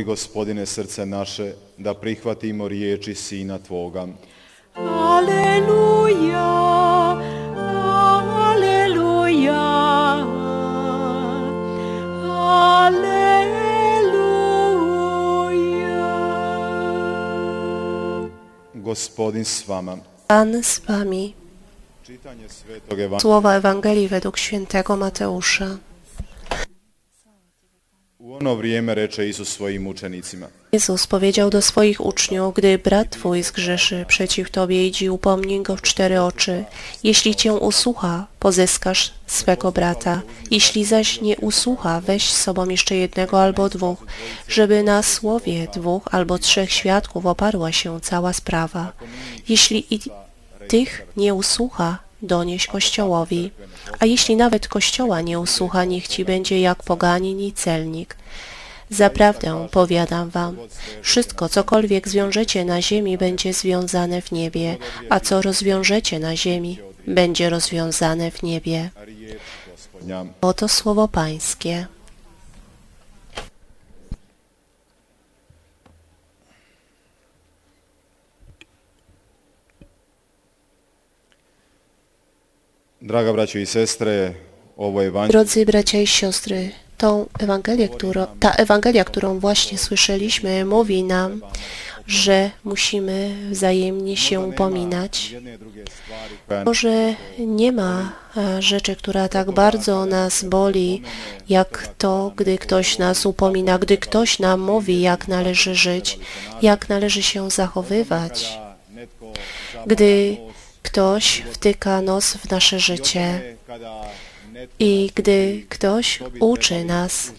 Otvori, gospodine, srce naše, da prihvatimo riječi Sina Tvoga. Aleluja, aleluja, aleluja. Gospodin s vama. Pan z wami. Svetog Evangelija. Słowa Ewangelii według świętego Mateusza. Ono vrijeme reče Isus svojim učenicima. Jezus powiedział do swoich uczniów, gdy brat twój zgrzeszy przeciw tobie, idź upomnij go w cztery oczy. Jeśli cię usłucha, pozyskasz swego brata. Jeśli zaś nie usłucha, weź z sobą jeszcze jednego albo dwóch, żeby na słowie dwóch albo trzech świadków oparła się cała sprawa. Jeśli i tych nie usłucha, donieś Kościołowi. A jeśli nawet Kościoła nie usłucha, niech ci będzie jak poganin i celnik. Zaprawdę powiadam wam, wszystko cokolwiek zwiążecie na ziemi będzie związane w niebie, a co rozwiążecie na ziemi będzie rozwiązane w niebie. Oto słowo Pańskie. Draga i Drodzy bracia i siostry, tą Ewangelię, którą, ta Ewangelia, którą właśnie słyszeliśmy, mówi nam, że musimy wzajemnie się upominać. Może nie ma e, rzeczy, która tak bardzo nas boli, jak to, gdy ktoś nas upomina, gdy ktoś nam mówi, jak należy żyć, jak należy się zachowywać, gdy ktoś wtyka nos w nasze życie i gdy ktoś uczy nas,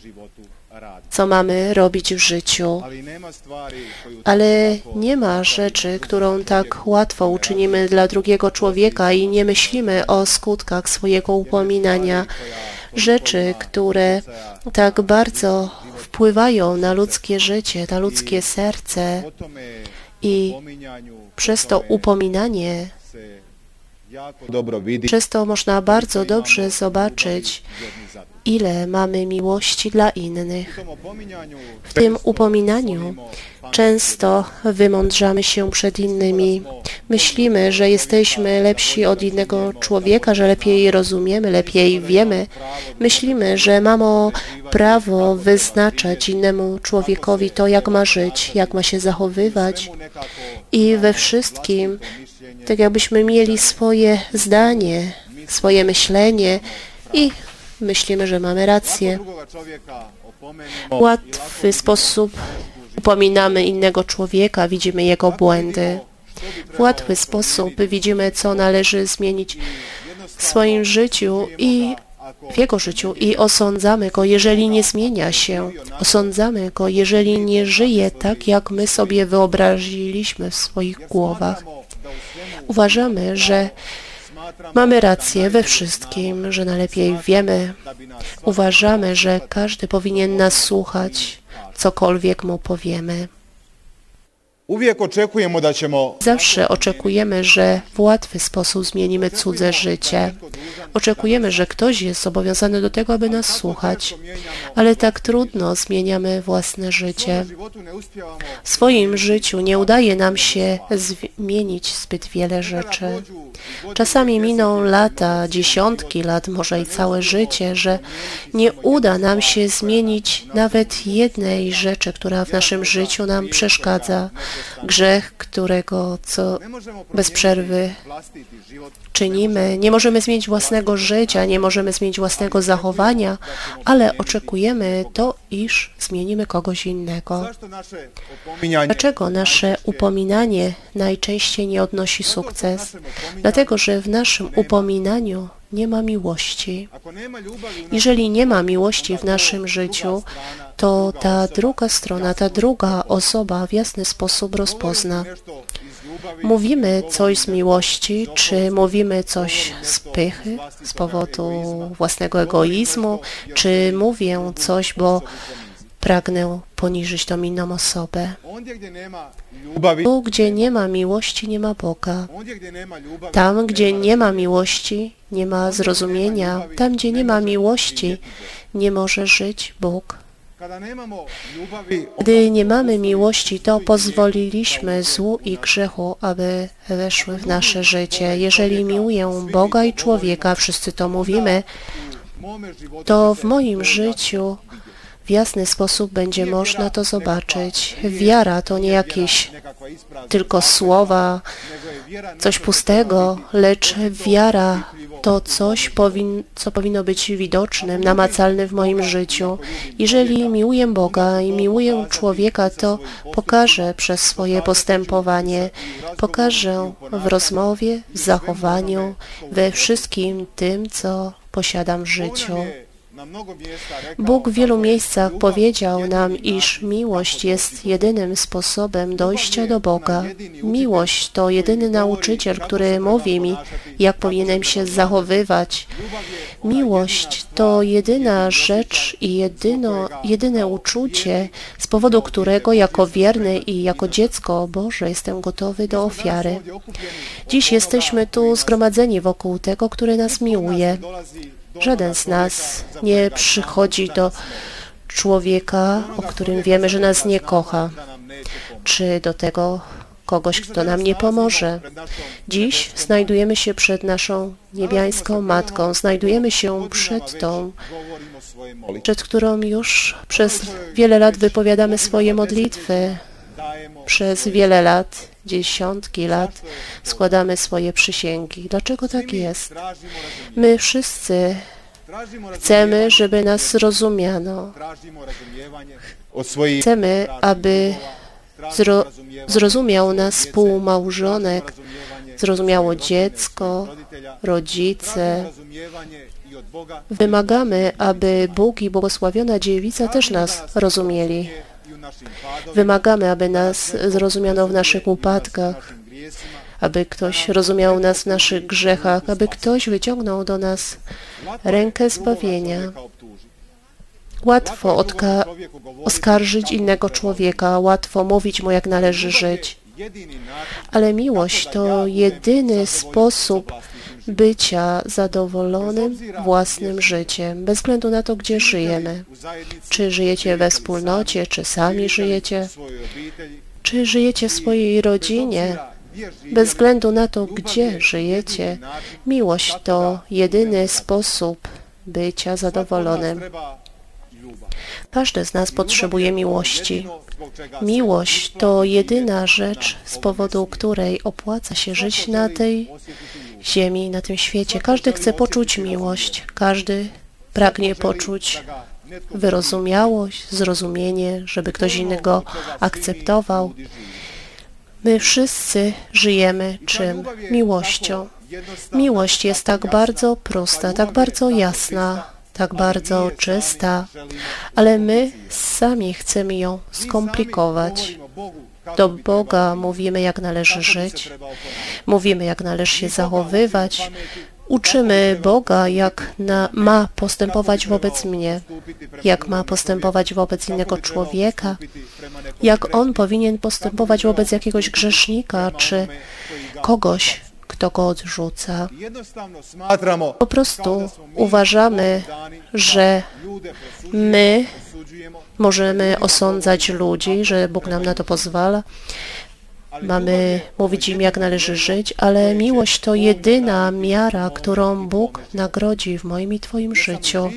co mamy robić w życiu. Ale nie ma rzeczy, którą tak łatwo uczynimy dla drugiego człowieka i nie myślimy o skutkach swojego upominania. Rzeczy, które tak bardzo wpływają na ludzkie życie, na ludzkie serce i przez to upominanie, przez to można bardzo dobrze zobaczyć, ile mamy miłości dla innych. W tym upominaniu często wymądrzamy się przed innymi. Myślimy, że jesteśmy lepsi od innego człowieka, że lepiej rozumiemy, lepiej wiemy. Myślimy, że mamy prawo wyznaczać innemu człowiekowi to, jak ma żyć, jak ma się zachowywać i we wszystkim, tak jakbyśmy mieli swoje zdanie, swoje myślenie i myślimy, że mamy rację. W łatwy sposób upominamy innego człowieka, widzimy jego błędy. W łatwy sposób widzimy, co należy zmienić w swoim życiu i w jego życiu i osądzamy go, jeżeli nie zmienia się. Osądzamy go, jeżeli nie żyje tak, jak my sobie wyobraziliśmy w swoich głowach. Uważamy, że mamy rację we wszystkim, że najlepiej wiemy. Uważamy, że każdy powinien nas słuchać, cokolwiek mu powiemy. Da ćemo Zawsze oczekujemy, że w łatwy sposób zmienimy cudze życie. Oczekujemy, że ktoś jest zobowiązany do tego, aby nas słuchać, ale tak trudno zmieniamy własne życie. W swoim życiu nie udaje nam się zmienić zbyt wiele rzeczy. Czasami miną lata, dziesiątki lat, może i całe życie, że nie uda nam się zmienić nawet jednej rzeczy, która w naszym życiu nam przeszkadza. Grzech, którego co bez przerwy czynimy. Nie możemy zmienić własnego życia, nie możemy zmienić własnego zachowania, ale oczekujemy to, iż zmienimy kogoś innego. Dlaczego nasze upominanie najczęściej nie odnosi sukces? Dlatego, że w naszym upominaniu nie ma miłości. Jeżeli nie ma miłości w naszym życiu, to ta druga strona, ta druga osoba w jasny sposób rozpozna. Mówimy coś z miłości, czy mówimy coś z pychy, z powodu własnego egoizmu, czy mówię coś, bo pragnę poniżyć tą inną osobę. Tu, gdzie nie ma miłości, nie ma Boga. Tam, gdzie nie ma miłości, nie ma zrozumienia. Tam, gdzie nie ma miłości, nie może żyć Bóg. Gdy nie mamy miłości, to pozwoliliśmy złu i grzechu, aby weszły w nasze życie. Jeżeli miłuję Boga i człowieka, wszyscy to mówimy, to w moim życiu w jasny sposób będzie można to zobaczyć. Wiara to nie jakieś tylko słowa, coś pustego, lecz wiara to coś, co powinno być widocznym, namacalnym w moim życiu. Jeżeli miłuję Boga i miłuję człowieka, to pokażę przez swoje postępowanie, pokażę w rozmowie, w zachowaniu, we wszystkim tym, co posiadam w życiu. Bóg w wielu miejscach powiedział nam, iż miłość jest jedynym sposobem dojścia do Boga. Miłość to jedyny nauczyciel, który mówi mi, jak powinienem się zachowywać. Miłość to jedyna rzecz i jedyno, jedyne uczucie, z powodu którego jako wierny i jako dziecko Boże jestem gotowy do ofiary. Dziś jesteśmy tu zgromadzeni wokół tego, który nas miłuje. Żaden z nas nie przychodzi do człowieka, o którym wiemy, że nas nie kocha, czy do tego kogoś, kto nam nie pomoże. Dziś znajdujemy się przed naszą niebiańską Matką, znajdujemy się przed tą, przed którą już przez wiele lat wypowiadamy swoje modlitwy. Przez wiele lat, dziesiątki lat składamy swoje przysięgi. Dlaczego tak jest? My wszyscy chcemy, żeby nas zrozumiano. Chcemy, aby zro, zrozumiał nas współmałżonek, zrozumiało dziecko, rodzice. Wymagamy, aby Bóg i błogosławiona dziewica też nas rozumieli. Wymagamy, aby nas zrozumiano w naszych upadkach, aby ktoś rozumiał nas w naszych grzechach, aby ktoś wyciągnął do nas rękę zbawienia. Łatwo oskarżyć innego człowieka, łatwo mówić mu, jak należy żyć. Ale miłość to jedyny sposób bycia zadowolonym własnym życiem, bez względu na to, gdzie żyjemy. Czy żyjecie we wspólnocie, czy sami żyjecie, czy żyjecie w swojej rodzinie, bez względu na to, gdzie żyjecie. Miłość to jedyny sposób bycia zadowolonym. Każdy z nas potrzebuje miłości. Miłość to jedyna rzecz, z powodu której opłaca się żyć na tej. Ziemi, na tym świecie. Każdy chce poczuć miłość, każdy pragnie poczuć wyrozumiałość, zrozumienie, żeby ktoś innego akceptował. My wszyscy żyjemy czym? Miłością. Miłość jest tak bardzo prosta, tak bardzo jasna, tak bardzo czysta, ale my sami chcemy ją skomplikować. Do Boga mówimy, jak należy żyć, mówimy, jak należy się zachowywać, uczymy Boga, jak na, ma postępować wobec mnie, jak ma postępować wobec innego człowieka, jak on powinien postępować wobec jakiegoś grzesznika czy kogoś, kto go odrzuca. Po prostu uważamy, że my możemy osądzać ludzi, że Bóg nam na to pozwala. Mamy mówić im, jak należy żyć, ale miłość to jedyna miara, którą Bóg nagrodzi w moim i Twoim życiu.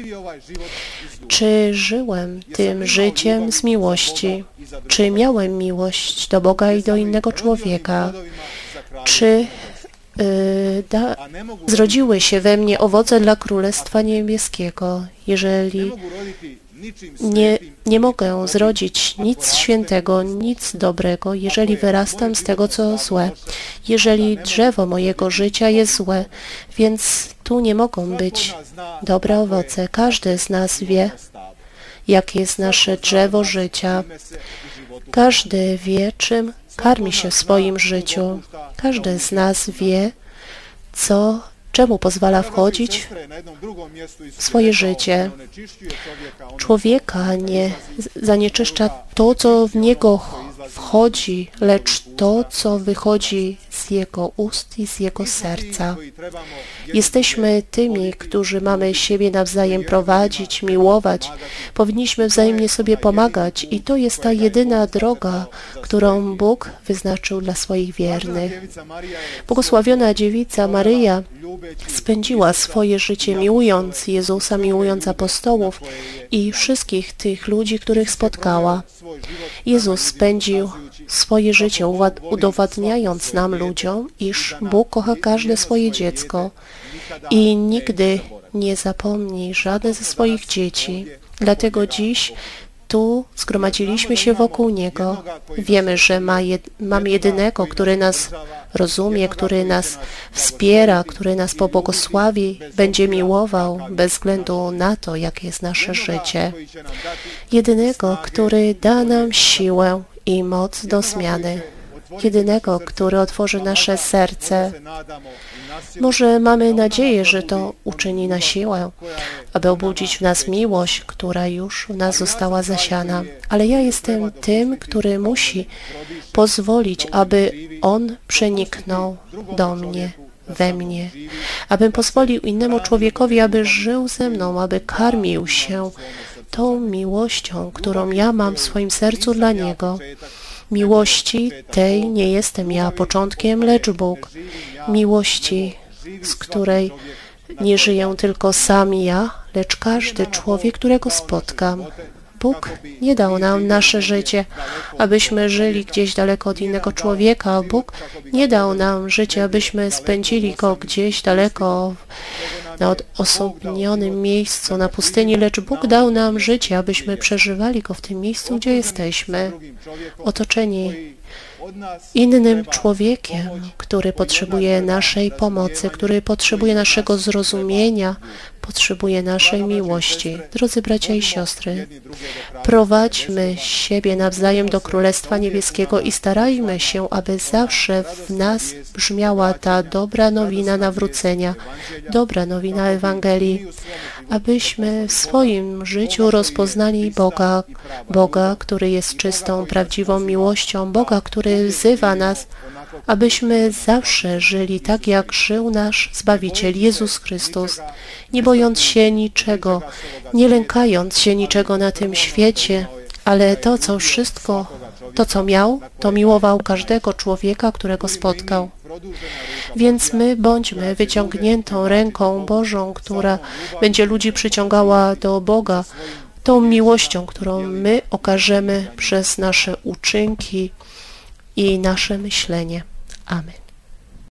Czy żyłem tym życiem z miłości? Czy miałem miłość do Boga i do innego człowieka? Czy da, zrodziły się we mnie owoce dla Królestwa Niebieskiego? Jeżeli nie, nie mogę zrodzić nic świętego, nic dobrego, jeżeli wyrastam z tego, co złe, jeżeli drzewo mojego życia jest złe, więc tu nie mogą być dobre owoce. Każdy z nas wie, jakie jest nasze drzewo życia. Każdy wie, czym karmi się w swoim życiu. Każdy z nas wie, co, czemu pozwala wchodzić w swoje życie. Człowieka nie zanieczyszcza to, co w niego wchodzi, lecz to, co wychodzi z Jego ust i z Jego serca. Jesteśmy tymi, którzy mamy siebie nawzajem prowadzić, miłować. Powinniśmy wzajemnie sobie pomagać i to jest ta jedyna droga, którą Bóg wyznaczył dla swoich wiernych. Błogosławiona dziewica Maryja spędziła swoje życie miłując Jezusa, miłując apostołów i wszystkich tych ludzi, których spotkała. Jezus swoje życie udowadniając nam ludziom, iż Bóg kocha każde swoje dziecko i nigdy nie zapomni żadne ze swoich dzieci. Dlatego dziś tu zgromadziliśmy się wokół Niego. Wiemy, że ma jed mamy jedynego, który nas rozumie, który nas wspiera, który nas pobłogosławi, będzie miłował bez względu na to, jakie jest nasze życie. Jedynego, który da nam siłę i moc do zmiany. Jedynego, który otworzy nasze serce. Może mamy nadzieję, że to uczyni na siłę, aby obudzić w nas miłość, która już w nas została zasiana. Ale ja jestem tym, który musi pozwolić, aby On przeniknął do mnie, we mnie, abym pozwolił innemu człowiekowi, aby żył ze mną, aby karmił się tą miłością, którą ja mam w swoim sercu dla Niego. Miłości tej nie jestem ja początkiem, lecz Bóg. Miłości, z której nie żyję tylko sam ja, lecz każdy człowiek, którego spotkam. Bóg nie dał nam nasze życie, abyśmy żyli gdzieś daleko od innego człowieka. Bóg nie dał nam życia, abyśmy spędzili go gdzieś daleko na odosobnionym miejscu na pustyni, lecz Bóg dał nam życie, abyśmy przeżywali go w tym miejscu, gdzie jesteśmy, otoczeni innym człowiekiem, który potrzebuje naszej pomocy, który potrzebuje naszego zrozumienia, potrzebuje naszej miłości. Drodzy bracia i siostry, prowadźmy siebie nawzajem do Królestwa Niebieskiego i starajmy się, aby zawsze w nas brzmiała ta dobra nowina nawrócenia, dobra nowina Ewangelii, abyśmy w swoim życiu rozpoznali Boga, Boga, który jest czystą, prawdziwą miłością, Boga, który wzywa nas, abyśmy zawsze żyli tak, jak żył nasz Zbawiciel Jezus Chrystus, nie bojąc się niczego, nie lękając się niczego na tym świecie, ale to, co wszystko, to, co miał, to miłował każdego człowieka, którego spotkał. Więc my bądźmy wyciągniętą ręką Bożą, która będzie ludzi przyciągała do Boga, tą miłością, którą my okażemy przez nasze uczynki i nasze myślenie. Amen.